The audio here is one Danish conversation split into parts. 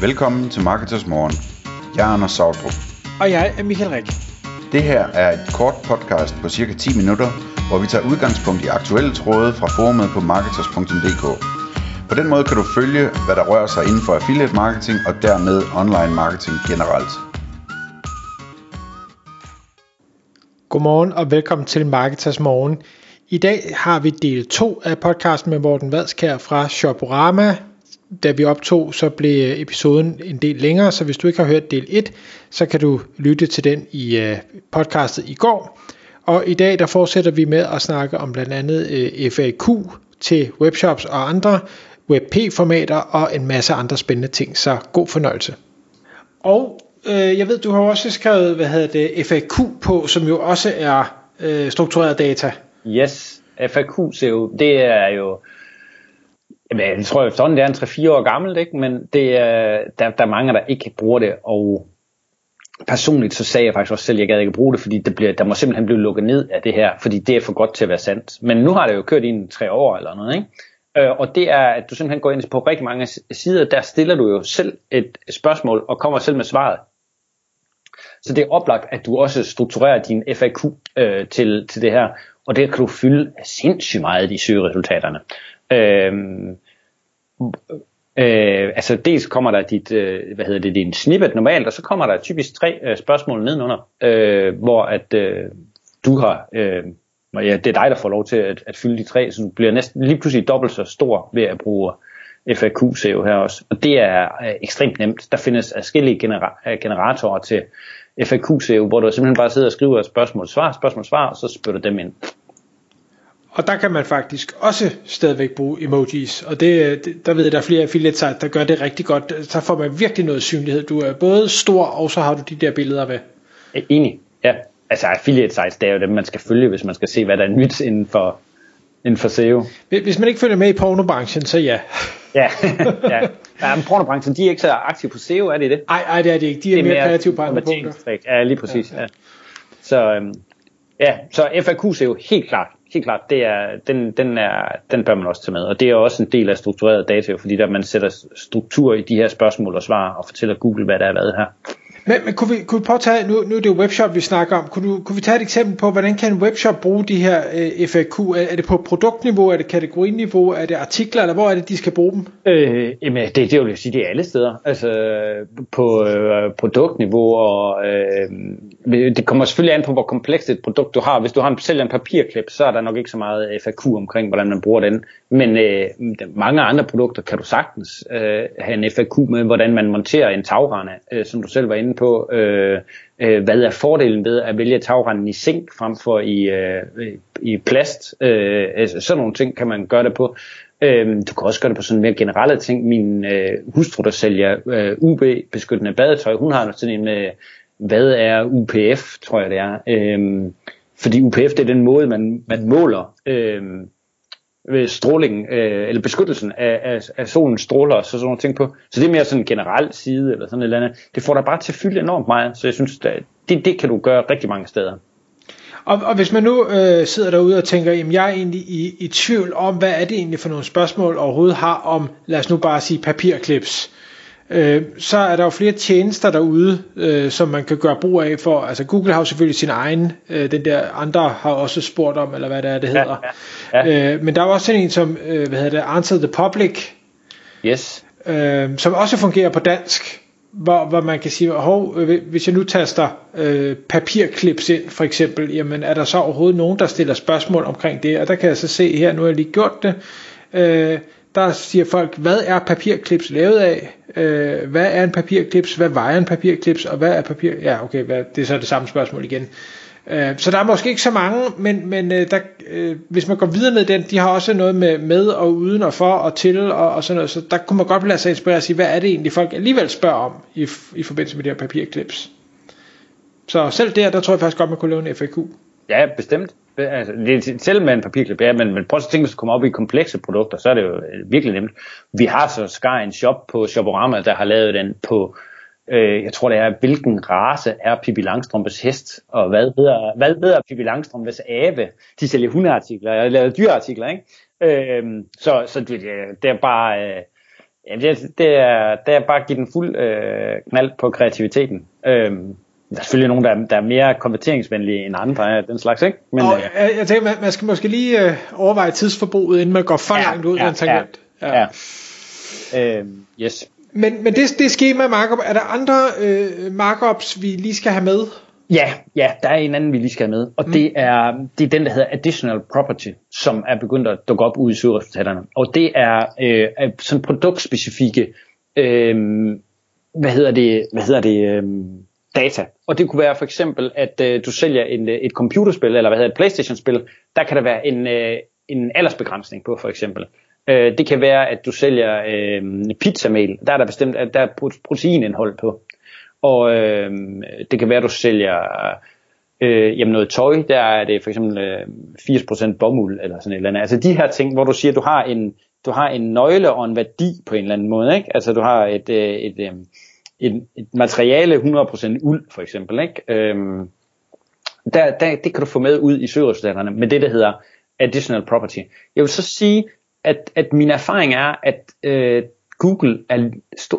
Velkommen til Marketers Morgen. Jeg er Anders Sautrup. Og jeg er Michael Rik. Det her er et kort podcast på cirka 10 minutter, hvor vi tager udgangspunkt i aktuelle tråde fra forumet på marketers.dk. På den måde kan du følge, hvad der rører sig inden for affiliate marketing og dermed online marketing generelt. Godmorgen og velkommen til Marketers Morgen. I dag har vi del 2 af podcasten med Morten Vadskær fra Shoporama. Da vi optog, så blev øh, episoden en del længere, så hvis du ikke har hørt del 1, så kan du lytte til den i øh, podcastet i går. Og i dag der fortsætter vi med at snakke om blandt andet øh, FAQ til webshops og andre WebP-formater og en masse andre spændende ting, så god fornøjelse. Og øh, jeg ved, du har også skrevet, hvad hedder det, FAQ på, som jo også er øh, struktureret data. Yes, FAQ jo, det er jo, jamen, jeg tror efterhånden, det er en 3-4 år gammelt, ikke? men det er, der, der er mange, der ikke bruger det, og personligt så sagde jeg faktisk også selv, at jeg gad ikke bruge det, fordi det bliver, der må simpelthen blive lukket ned af det her, fordi det er for godt til at være sandt. Men nu har det jo kørt i en tre år eller noget, ikke? Øh, og det er, at du simpelthen går ind på rigtig mange sider, der stiller du jo selv et spørgsmål og kommer selv med svaret. Så det er oplagt, at du også strukturerer din FAQ øh, til, til det her, og det kan du fylde sindssygt meget i søgeresultaterne. Øh, øh, altså dels kommer der dit, øh, hvad hedder det, din snippet normalt, og så kommer der typisk tre øh, spørgsmål nedenunder, øh, hvor at øh, du har, øh, ja, det er dig, der får lov til at, at fylde de tre, så du bliver næsten lige pludselig dobbelt så stor ved at bruge FAQ-SEO her også. Og det er øh, ekstremt nemt. Der findes forskellige genera- øh, generatorer til FAQ-SEO, hvor du simpelthen bare sidder og skriver spørgsmål, svar, spørgsmål, svar, og så spytter dem ind. Og der kan man faktisk også stadigvæk bruge emojis, og det, det der ved jeg, der er flere affiliate sites, der gør det rigtig godt. Så får man virkelig noget synlighed. Du er både stor, og så har du de der billeder med. Enig, ja. Altså affiliate sites, det er jo dem, man skal følge, hvis man skal se, hvad der er nyt inden for, inden for SEO. Hvis man ikke følger med i pornobranchen, så ja. ja, ja. ja men pornobranchen, de er ikke så aktive på SEO, er det det? Nej, nej, det er det ikke. De er, det er mere, mere kreative på andre punkter. Ja, lige præcis. Ja. Ja. Så, øhm, ja, så FAQ SEO, helt klart helt klart, det er, den, den, er, den bør man også tage med. Og det er også en del af struktureret data, fordi der man sætter struktur i de her spørgsmål og svar, og fortæller Google, hvad der er lavet her. Men, men kunne, vi, kunne vi prøve at tage, nu, nu er det jo webshop, vi snakker om, kunne, du, kunne vi tage et eksempel på, hvordan kan en webshop bruge de her øh, FAQ? Er, er det på produktniveau, er det kategoriniveau, er det artikler, eller hvor er det, de skal bruge dem? Øh, jamen, det, det vil jeg sige, det er alle steder. Altså på øh, produktniveau, og øh, det kommer selvfølgelig an på, hvor komplekst et produkt du har. Hvis du har en, sælger en papirklip, så er der nok ikke så meget øh, FAQ omkring, hvordan man bruger den. Men øh, mange andre produkter kan du sagtens øh, have en FAQ med, hvordan man monterer en tagrende, øh, som du selv var inde på. Øh, øh, hvad er fordelen ved at vælge tagrenden i zink frem for i, øh, i plast? Øh, altså, sådan nogle ting kan man gøre det på. Øh, du kan også gøre det på sådan mere generelle ting. Min øh, hustru, der sælger øh, UB-beskyttende badetøj, hun har sådan en, øh, hvad er UPF, tror jeg det er. Øhm, fordi UPF det er den måde, man, man måler øhm, ved strålingen, øh, eller beskyttelsen af, af, af solens stråler og så sådan nogle ting på. Så det er mere sådan en generel side, eller sådan et eller andet. Det får dig bare til at fylde enormt meget, så jeg synes, det, det kan du gøre rigtig mange steder. Og, og hvis man nu øh, sidder derude og tænker, jamen jeg er egentlig i, i tvivl om, hvad er det egentlig for nogle spørgsmål overhovedet har om, lad os nu bare sige papirklips, øh, så er der jo flere tjenester derude, øh, som man kan gøre brug af for, altså Google har jo selvfølgelig sin egen, øh, den der andre har også spurgt om, eller hvad det er, det hedder. Ja, ja, ja. Øh, men der er også sådan en som, øh, hvad hedder det, Answer the Public, yes. øh, som også fungerer på dansk, hvor, hvor man kan sige, hov, øh, hvis jeg nu taster øh, papirklips ind for eksempel, jamen er der så overhovedet nogen, der stiller spørgsmål omkring det, og der kan jeg så se her, nu har jeg lige gjort det, øh, der siger folk, hvad er papirklips lavet af? Øh, hvad er en papirklips? Hvad vejer en papirklips? Og hvad er papir... Ja, okay, hvad, det er så det samme spørgsmål igen. Øh, så der er måske ikke så mange, men, men øh, der, øh, hvis man går videre ned den, de har også noget med med og uden og for og til og, og sådan noget, så der kunne man godt lade sig inspirere og sige, hvad er det egentlig folk alligevel spørger om i, i forbindelse med de her papirklips. Så selv der, der tror jeg faktisk godt, man kunne lave en FAQ. Ja, bestemt altså, det er selv med en papirklip, ja, men, men prøv at tænke, hvis du kommer op i komplekse produkter, så er det jo øh, virkelig nemt. Vi har så skar en shop på Shoporama, der har lavet den på, øh, jeg tror det er, hvilken race er Pippi Langstrømpes hest, og hvad hedder, hvad hedder Pippi Langstrømpes abe? De sælger hundeartikler, jeg har lavet dyreartikler, ikke? Øh, så så det, det er bare... Øh, Ja, det, det, er, det er bare at give den fuld øh, knald på kreativiteten. Øhm, der er selvfølgelig nogen, der er, der er mere konverteringsvenlige end andre af den slags, ikke? Men, og øh, jeg, jeg tænker, man, man skal måske lige øh, overveje tidsforbruget, inden man går for ja, langt ud ja, af en tangent. Ja. ja. Øhm, yes. Men, men det, det schema markup, er der andre øh, markups, vi lige skal have med? Ja, ja, der er en anden, vi lige skal have med, og mm. det, er, det er den, der hedder Additional Property, som er begyndt at dukke op ud i søgeresultaterne. Og det er øh, sådan produktspecifikke, øh, hvad hedder det, hvad hedder det øh, data. Og det kunne være for eksempel, at øh, du sælger en, øh, et computerspil, eller hvad hedder et Playstation-spil, der kan der være en, øh, en aldersbegrænsning på, for eksempel. Øh, det kan være, at du sælger øh, pizzamel, der er der bestemt der er proteinindhold på. Og øh, det kan være, at du sælger øh, jamen noget tøj, der er det for eksempel øh, 80% bomuld eller sådan et eller andet. Altså de her ting, hvor du siger, at du har en, du har en nøgle og en værdi på en eller anden måde. Ikke? Altså du har et, øh, et, øh, et, et materiale 100% uld for eksempel. Ikke? Øhm, der, der, det kan du få med ud i søgeresultaterne med det, der hedder additional property. Jeg vil så sige, at, at min erfaring er, at øh, Google er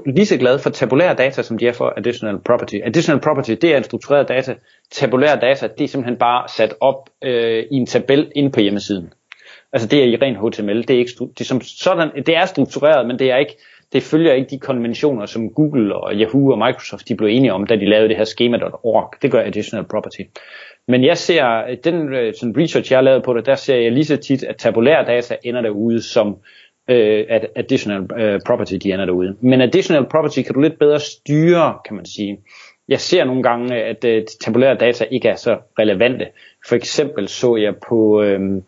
lige så glad for tabulære data, som de er for additional property. Additional property, det er en struktureret data. Tabulære data, det er simpelthen bare sat op øh, i en tabel inde på hjemmesiden. Altså det er i ren HTML. Det er, ikke, det er, som sådan, det er struktureret, men det er ikke, det følger ikke de konventioner, som Google og Yahoo og Microsoft de blev enige om, da de lavede det her schema.org. Det gør additional property. Men jeg ser, den øh, sådan research, jeg har lavet på det, der ser jeg lige så tit, at tabulære data ender derude som øh, at additional øh, property, de ender derude. Men additional property kan du lidt bedre styre, kan man sige. Jeg ser nogle gange, at øh, tabulære data ikke er så relevante. For eksempel så jeg på, øh,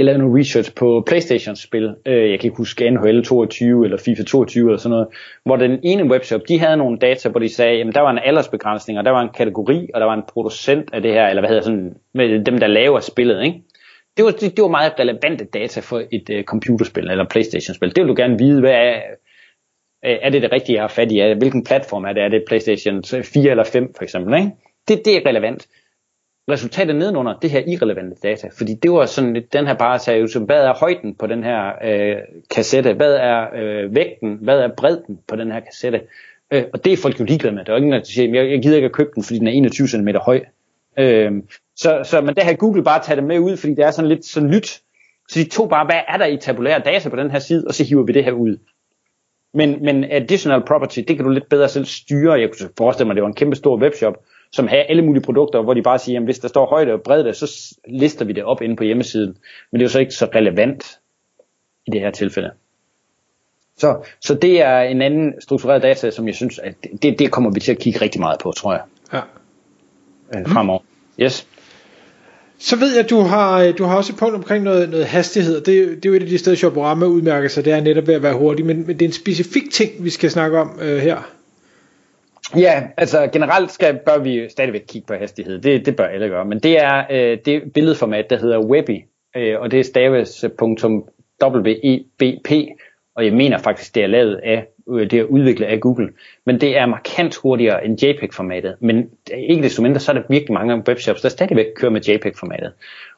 jeg lavede noget research på Playstation-spil, øh, jeg kan ikke huske NHL 22 eller FIFA 22 eller sådan noget, hvor den ene webshop, de havde nogle data, hvor de sagde, at der var en aldersbegrænsning, og der var en kategori, og der var en producent af det her, eller hvad hedder sådan, med dem der laver spillet, ikke? Det var, det, det var meget relevante data for et uh, computerspil eller Playstation-spil. Det vil du gerne vide, hvad er, øh, er det det rigtige, jeg har fat i? Hvilken platform er det? Er det Playstation 4 eller 5 for eksempel? Ikke? Det, det er relevant resultatet nedenunder det her irrelevante data, fordi det var sådan lidt, den her bare sagde så hvad er højden på den her øh, kassette, hvad er øh, vægten, hvad er bredden på den her kassette, øh, og det er folk jo ligeglade med, der er ingen, der siger, jeg, jeg gider ikke at købe den, fordi den er 21 cm høj, øh, så, så men der har Google bare taget det med ud, fordi det er sådan lidt sådan nyt, så de tog bare, hvad er der i tabulære data på den her side, og så hiver vi det her ud. Men, men additional property, det kan du lidt bedre selv styre. Jeg kunne forestille mig, at det var en kæmpe stor webshop, som har alle mulige produkter, hvor de bare siger, at hvis der står højde og bredde, så lister vi det op inde på hjemmesiden. Men det er jo så ikke så relevant i det her tilfælde. Så, så det er en anden struktureret data, som jeg synes, at det, det kommer vi til at kigge rigtig meget på, tror jeg. Ja. Øh, fremover. Yes. Så ved jeg, at du har, du har også et punkt omkring noget, noget hastighed. Det, det er jo et af de steder, Shoporama udmærker sig. Det er netop ved at være hurtig. Men, men det er en specifik ting, vi skal snakke om øh, her. Ja, altså generelt skal, bør vi stadigvæk kigge på hastighed. Det, det bør alle gøre. Men det er øh, det billedformat, der hedder Webby. Øh, og det er staves.webp. Og jeg mener faktisk, det er lavet af, øh, det er udviklet af Google. Men det er markant hurtigere end JPEG-formatet. Men ikke desto mindre, så er der virkelig mange webshops, der stadigvæk kører med JPEG-formatet.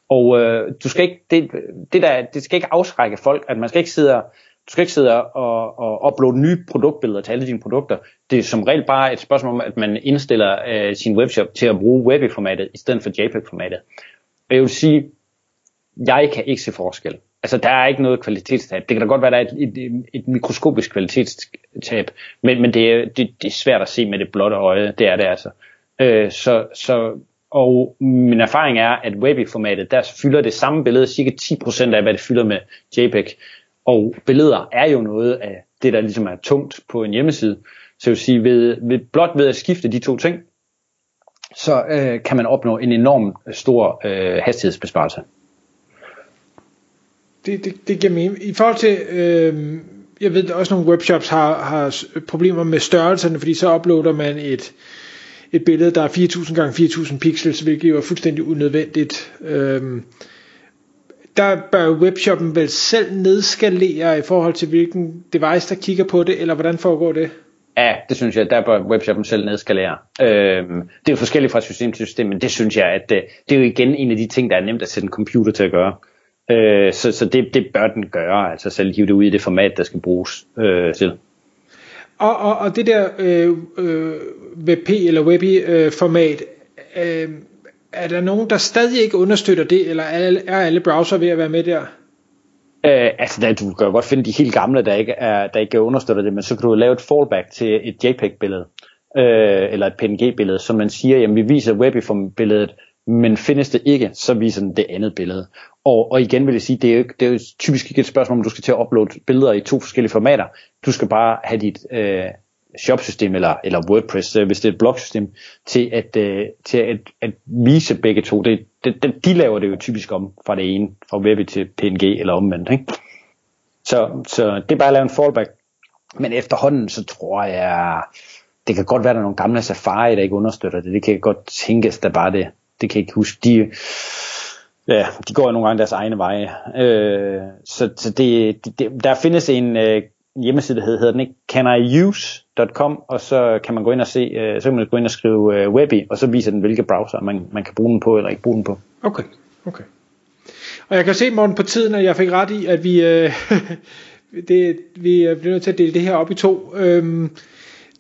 Og øh, du skal ikke, det, det, der, det skal ikke afskrække folk, at man skal ikke sidde og du skal ikke sidde og, og uploade nye produktbilleder til alle dine produkter. Det er som regel bare et spørgsmål om, at man indstiller øh, sin webshop til at bruge WebP-formatet i stedet for JPEG-formatet. Og jeg vil sige, jeg kan ikke se forskel. Altså, der er ikke noget kvalitetstab. Det kan da godt være, at der er et, et, et mikroskopisk kvalitetstab, men, men det, er, det, det er svært at se med det blotte øje. Det er det altså. Øh, så, så, og min erfaring er, at WebP-formatet, der fylder det samme billede cirka 10% af, hvad det fylder med JPEG. Og billeder er jo noget af det, der ligesom er tungt på en hjemmeside. Så jeg vil sige, ved, ved, blot ved at skifte de to ting, så øh, kan man opnå en enorm øh, stor øh, hastighedsbesparelse. Det, det, det giver mening. I forhold til, øh, jeg ved også nogle webshops har, har problemer med størrelserne, fordi så uploader man et, et billede, der er 4000 gange 4000 pixels, hvilket jo er fuldstændig unødvendigt. Øh, der bør webshoppen vel selv nedskalere i forhold til hvilken device, der kigger på det, eller hvordan foregår det? Ja, det synes jeg, der bør webshoppen selv nedskalere. Øhm, det er jo forskelligt fra system til system, men det synes jeg, at det, øh, det er jo igen en af de ting, der er nemt at sætte en computer til at gøre. Øh, så så det, det bør den gøre, altså selv hive det ud i det format, der skal bruges øh, til. Og, og, og det der øh, øh, WebP eller Webby øh, format, øh, er der nogen, der stadig ikke understøtter det, eller er, er alle browser ved at være med der? Øh, altså, der, du kan jo godt finde de helt gamle, der ikke, er, der ikke understøtter det, men så kan du lave et fallback til et JPEG-billede, øh, eller et PNG-billede, som man siger, jamen vi viser Webby-billedet, men findes det ikke, så viser den det andet billede. Og, og igen vil jeg sige, det er, jo, det er jo typisk ikke et spørgsmål, om du skal til at uploade billeder i to forskellige formater. Du skal bare have dit øh, shopsystem eller, eller WordPress, øh, hvis det er et blogsystem, til at, øh, til at, at vise begge to. Det, det, det, de laver det jo typisk om fra det ene, fra Webby til PNG eller omvendt. Ikke? Så, så det er bare at lave en fallback. Men efterhånden, så tror jeg, det kan godt være, at der er nogle gamle Safari, der ikke understøtter det. Det kan godt tænkes, der bare det. Det kan jeg ikke huske. De, ja, de går jo nogle gange deres egne veje. Øh, så så det, det, der findes en øh, hjemmeside, der hedder, hedder den ikke caniuse.com, og så kan man gå ind og se, øh, så kan man gå ind og skrive øh, Webby, og så viser den, hvilke browser man, man kan bruge den på, eller ikke bruge den på. Okay, okay. Og jeg kan se, morgen på tiden, at jeg fik ret i, at vi, øh, det, vi bliver nødt til at dele det her op i to. Øhm,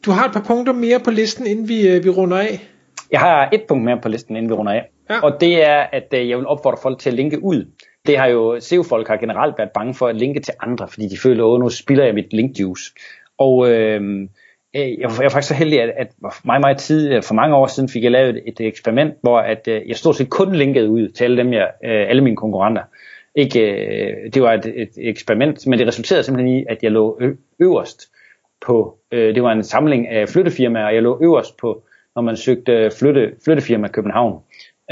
du har et par punkter mere på listen, inden vi, øh, vi runder af. Jeg har et punkt mere på listen, inden vi runder af. Ja. Og det er, at øh, jeg vil opfordre folk til at linke ud. Det har jo, SEO-folk har generelt været bange for at linke til andre, fordi de føler, at nu spiller jeg mit link juice. Og øhm, øh, jeg, jeg faktisk så heldig, at, at mig meget tid, øh, for mange år siden fik jeg lavet et, et eksperiment, hvor at, øh, jeg stort set kun linkede ud til alle, dem, jeg, øh, alle mine konkurrenter. Ikke, øh, det var et, et eksperiment, men det resulterede simpelthen i, at jeg lå ø- øverst på, øh, det var en samling af flyttefirmaer, og jeg lå øverst på, når man søgte øh, flytte, flyttefirma København.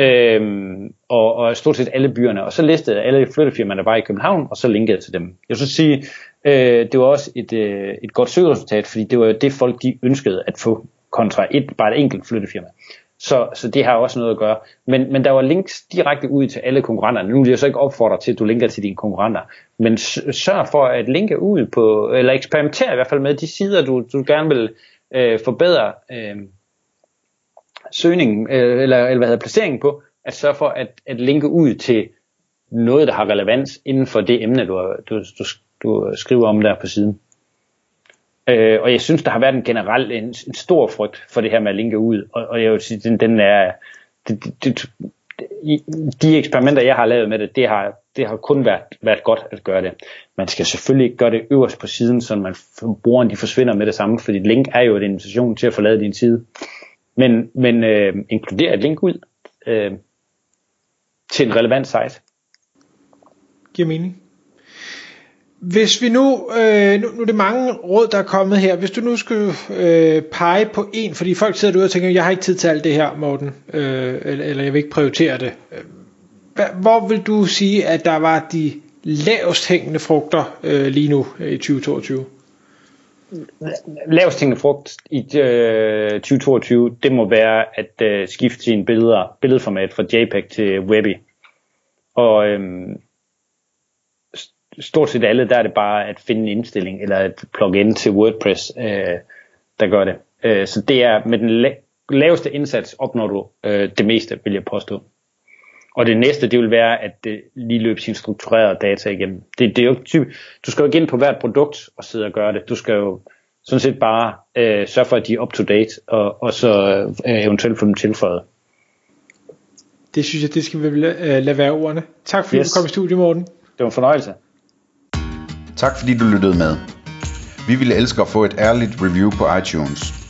Øhm, og, og stort set alle byerne, og så listede alle flyttefirmaer, der var i København, og så linkede til dem. Jeg vil så sige, øh, det var også et, øh, et godt søgeresultat, fordi det var jo det folk, de ønskede at få kontra et, bare et enkelt flyttefirma. Så, så det har også noget at gøre. Men, men der var links direkte ud til alle konkurrenterne. Nu vil jeg så ikke opfordre til, at du linker til dine konkurrenter. Men sørg for at linke ud på, eller eksperimentere i hvert fald med de sider, du, du gerne vil øh, forbedre øh, søgningen, øh, eller, eller hvad hedder placeringen på, at sørge for at, at linke ud til noget, der har relevans inden for det emne, du, du, du, du skriver om der på siden. Øh, og jeg synes, der har været en generelt en, en stor frygt for det her med at linke ud, og, og jeg vil sige, den, den er, det, det, det, de eksperimenter, jeg har lavet med det, det har, det har kun været, været godt at gøre det. Man skal selvfølgelig ikke gøre det øverst på siden, så man brugeren de forsvinder med det samme, fordi link er jo en invitation til at forlade din side. Men, men øh, inkludere et link ud øh, til en relevant site. Giver mening. Hvis vi nu, øh, nu, nu er det mange råd, der er kommet her. Hvis du nu skulle øh, pege på en, fordi folk sidder derude og tænker, jeg har ikke tid til alt det her, Morten, øh, eller, eller jeg vil ikke prioritere det. Hvor vil du sige, at der var de lavest hængende frugter øh, lige nu øh, i 2022? Lavest hængende frugt i øh, 2022, det må være at øh, skifte sin billeder, billedformat fra JPEG til Webby. Og øhm, stort set alle, der er det bare at finde en indstilling, eller et plugin til WordPress, øh, der gør det. Øh, så det er med den la- laveste indsats opnår du øh, det meste, vil jeg påstå. Og det næste, det vil være at det lige løbe sin strukturerede data igennem. Det, det er jo typ, du skal jo ikke ind på hvert produkt og sidde og gøre det. Du skal jo sådan set bare øh, sørge for, at de er up to date, og, og så øh, eventuelt få dem tilføjet. Det synes jeg, det skal vi lade, lade være ordene. Tak fordi yes. du kom i studiet, Morten. Det var en fornøjelse. Tak fordi du lyttede med. Vi ville elske at få et ærligt review på iTunes.